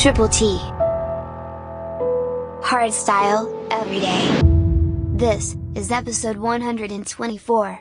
Triple T. Hardstyle, every day. This is episode 124.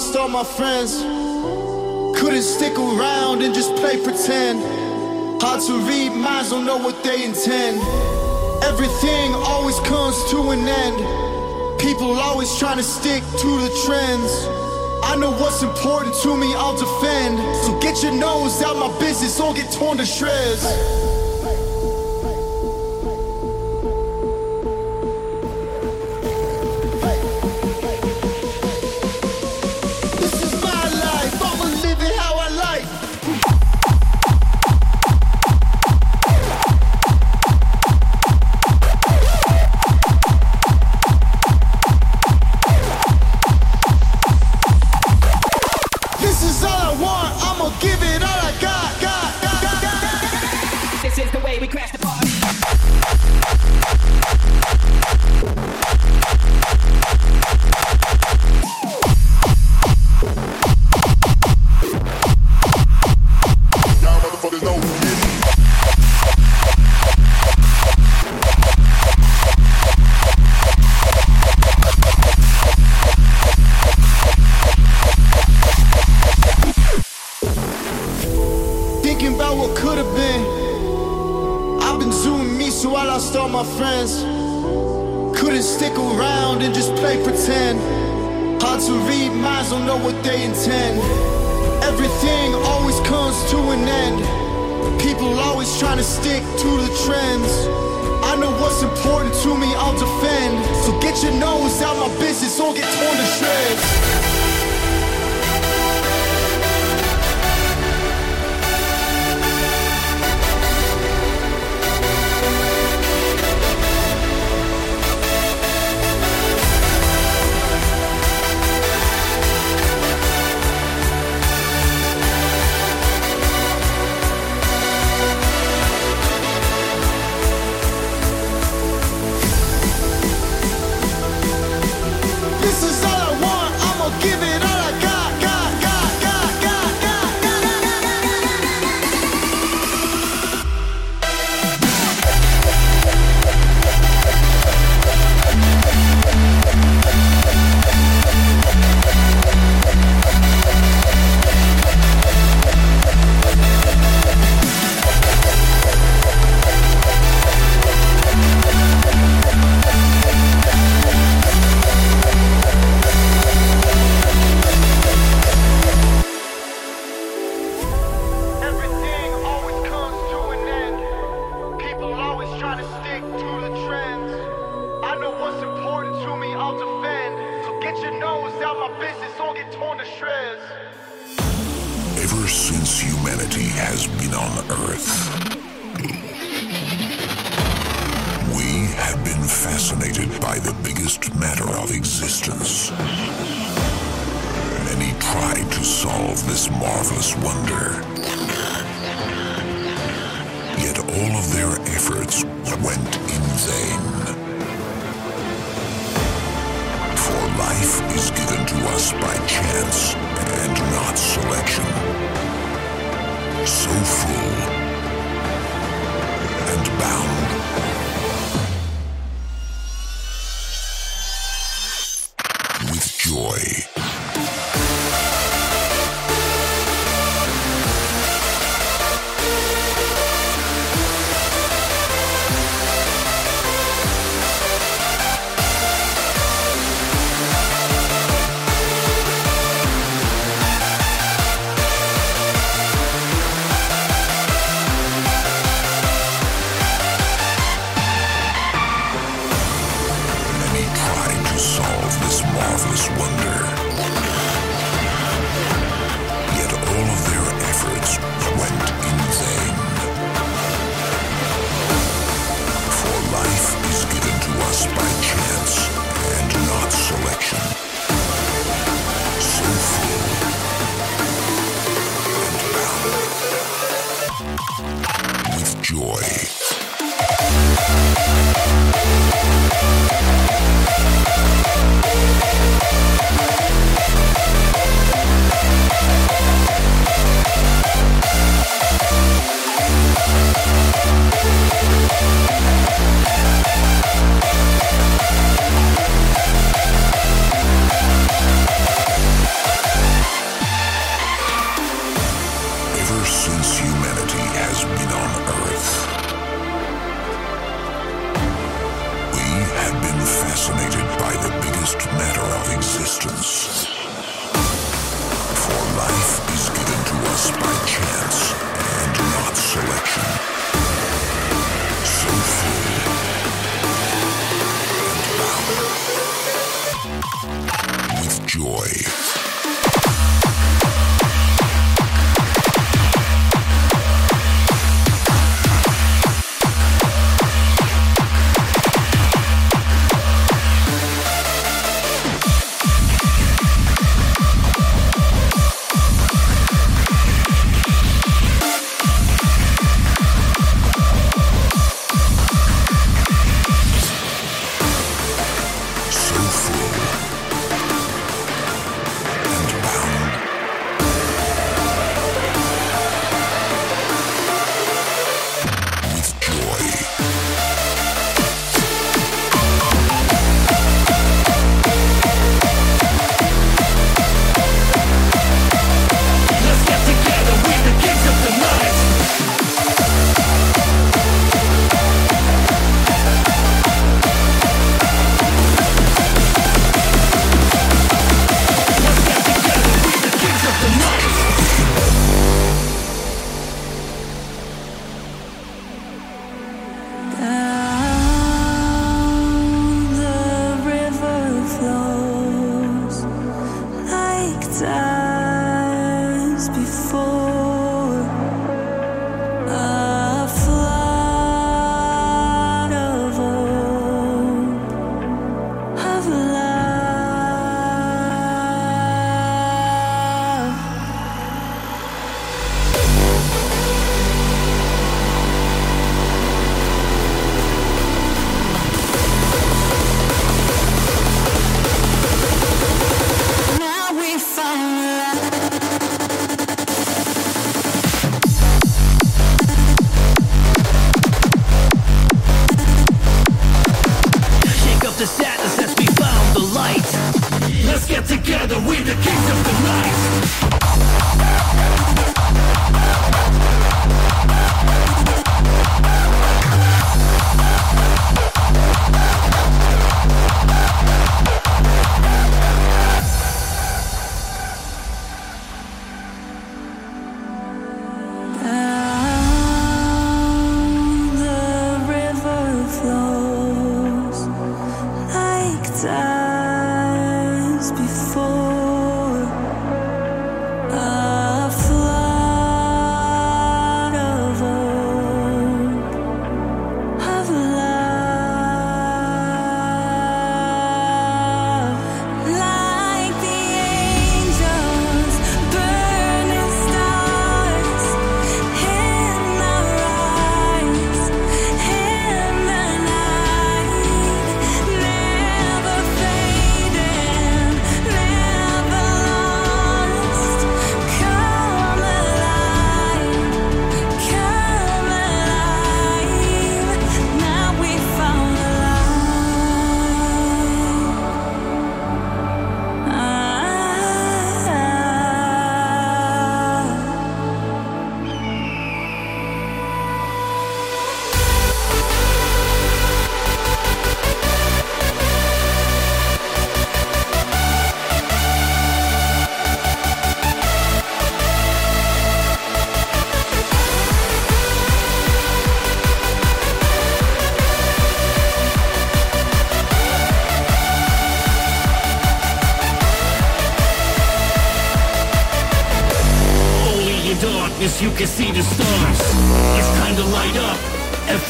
lost all my friends. Couldn't stick around and just play pretend. Hard to read minds, don't know what they intend. Everything always comes to an end. People always trying to stick to the trends. I know what's important to me, I'll defend. So get your nose out my business, don't get torn to shreds.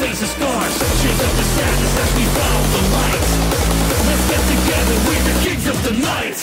face is scars Shake up the sadness as we follow the light. Let's get together, we're the kings of the night.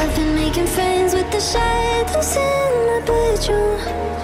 I've been making friends with the shadows in my bedroom.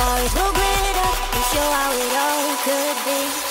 always will bring it up and show how it all could be.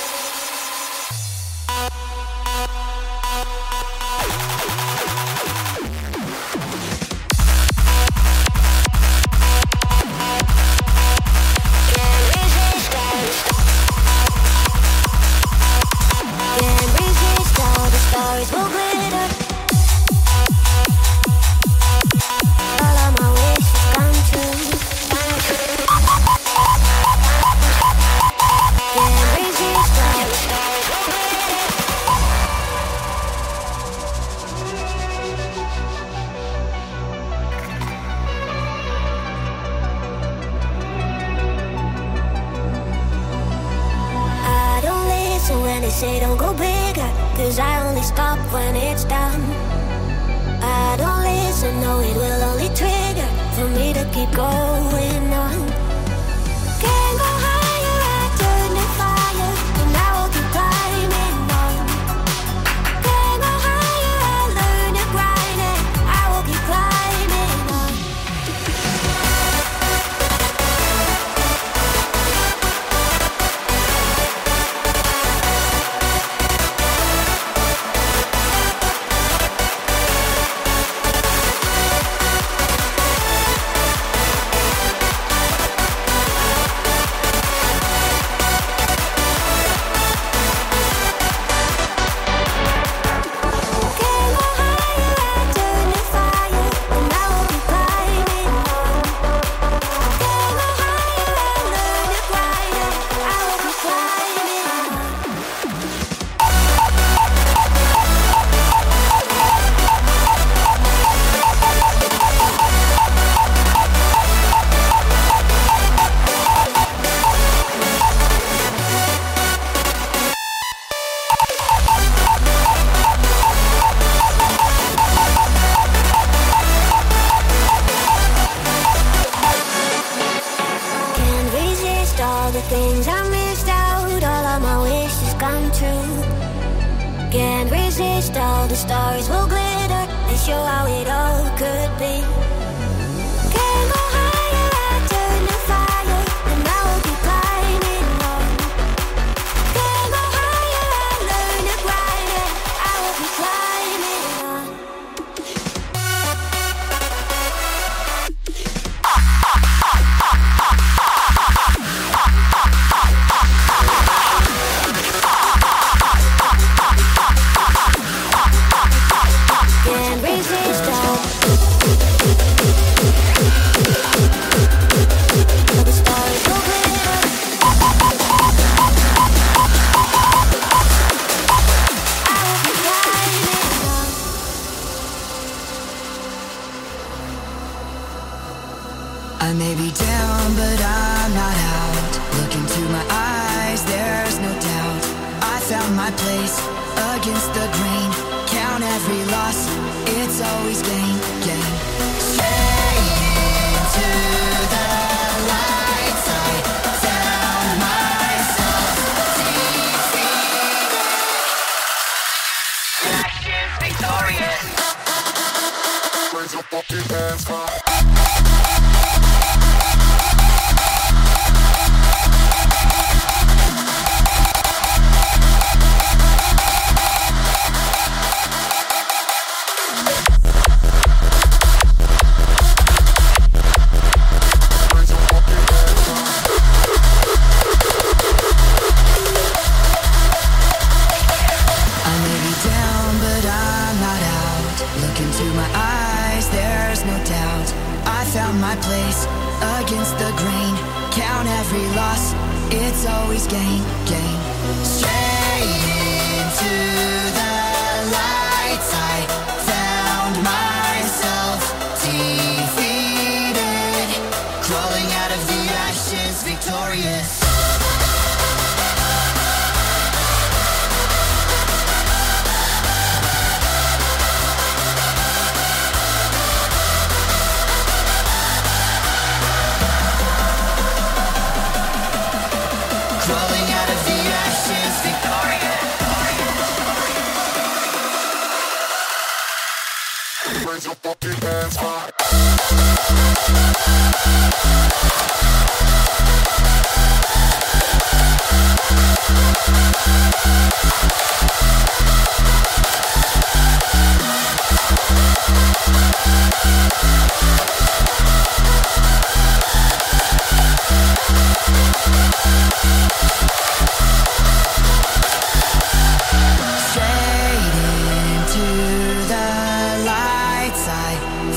It's always game, game, straight.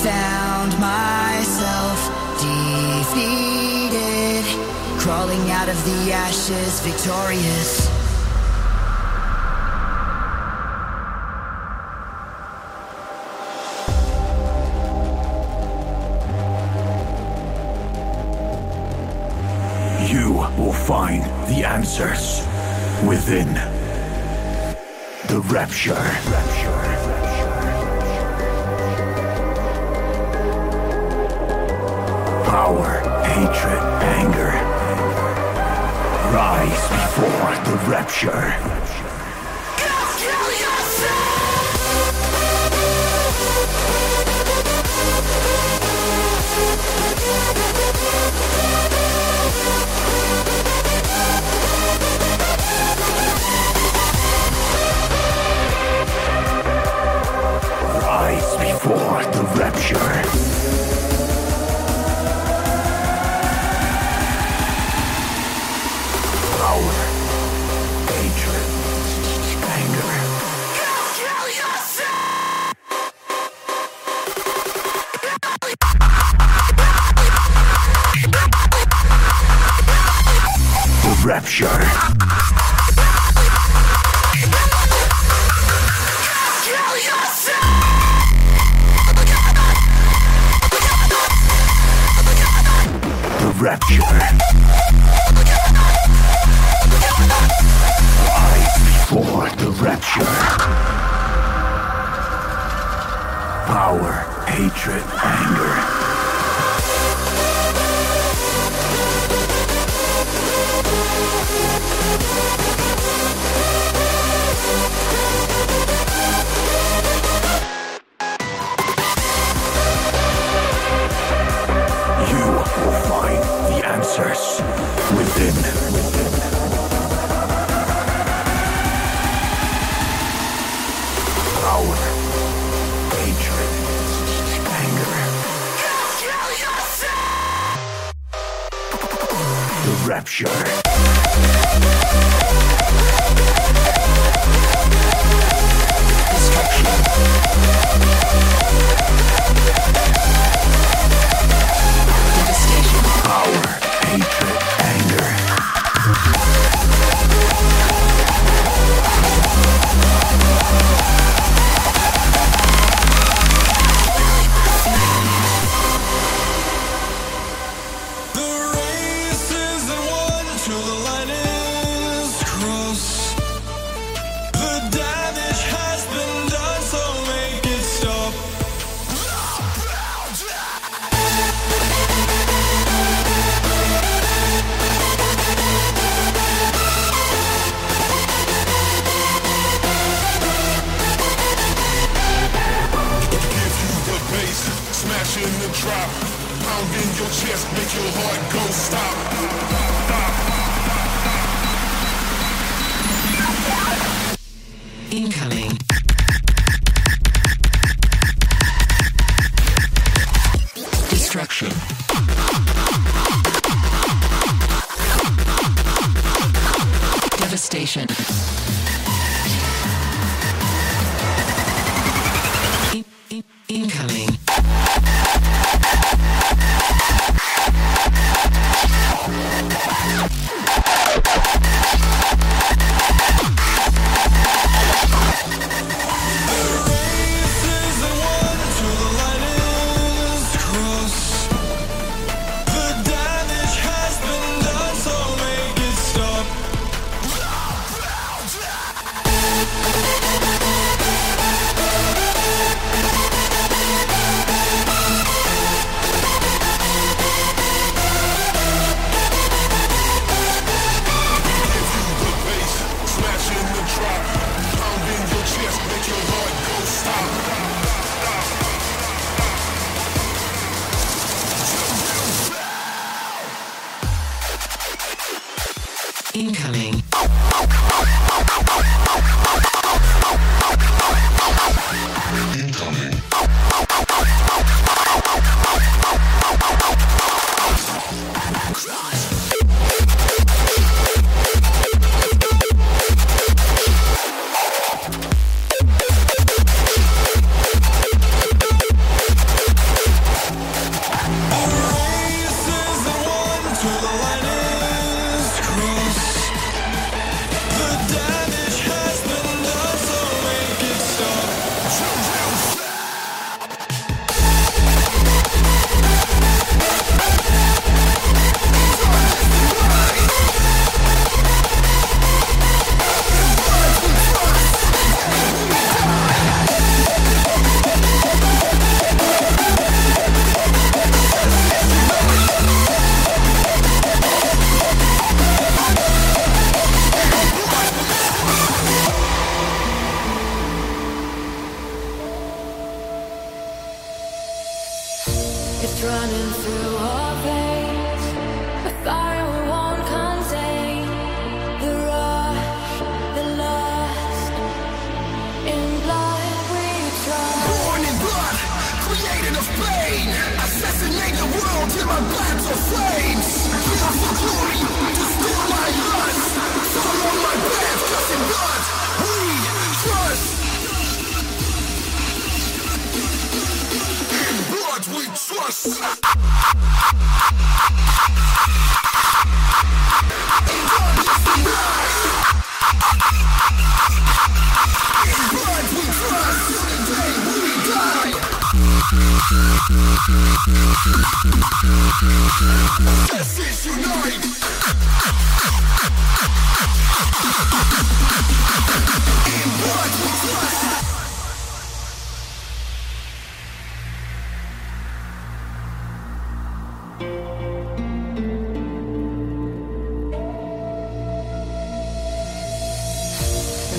found myself defeated, crawling out of the ashes victorious. You will find the answers within the rapture. rapture. power, hatred, anger. Rise before the rapture. Go kill yourself! before the rapture.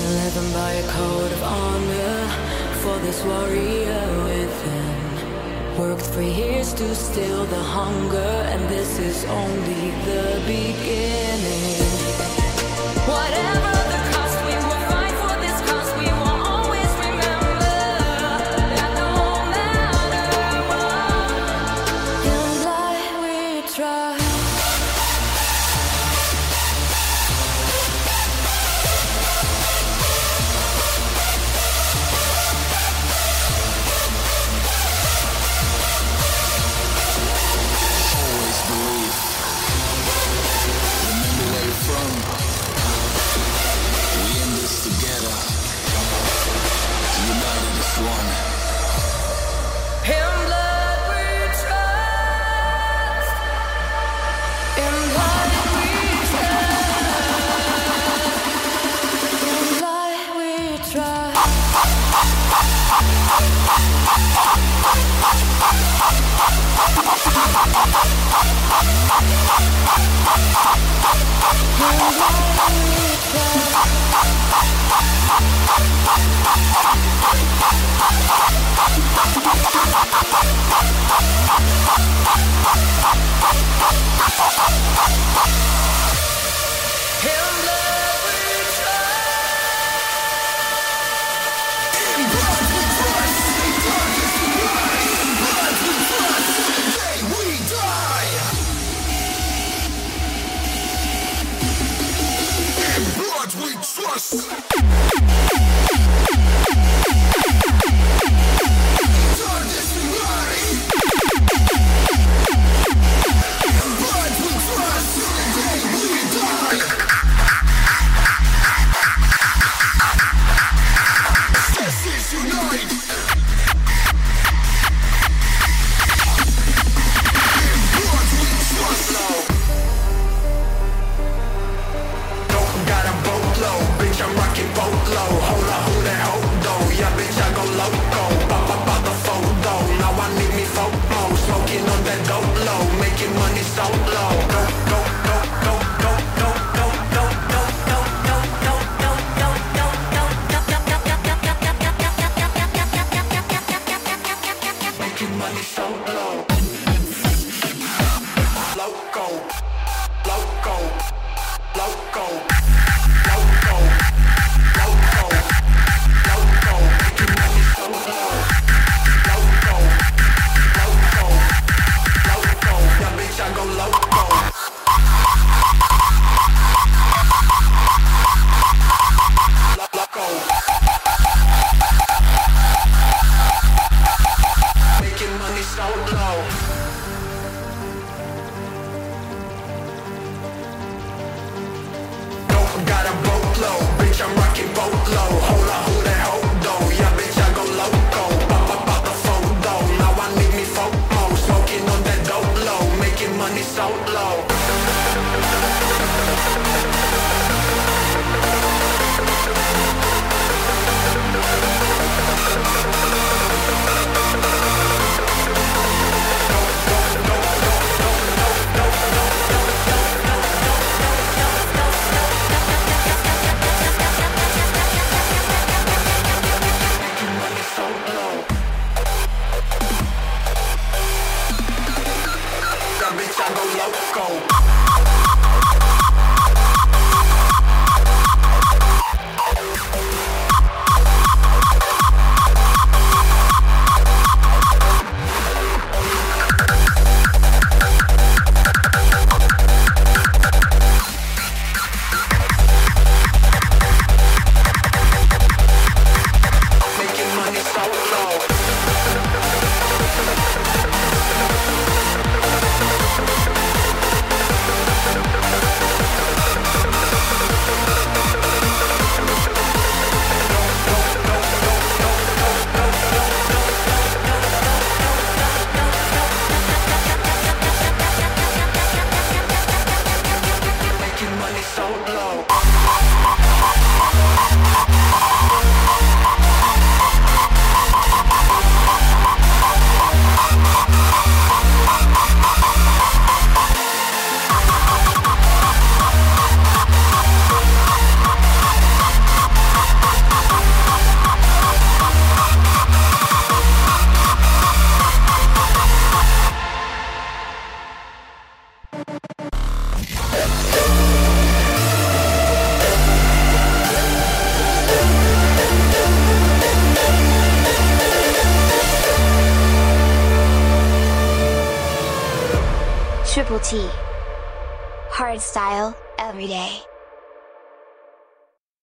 Living by a code of honor for this warrior within. Worked for years to still the hunger, and this is only the beginning. Whatever the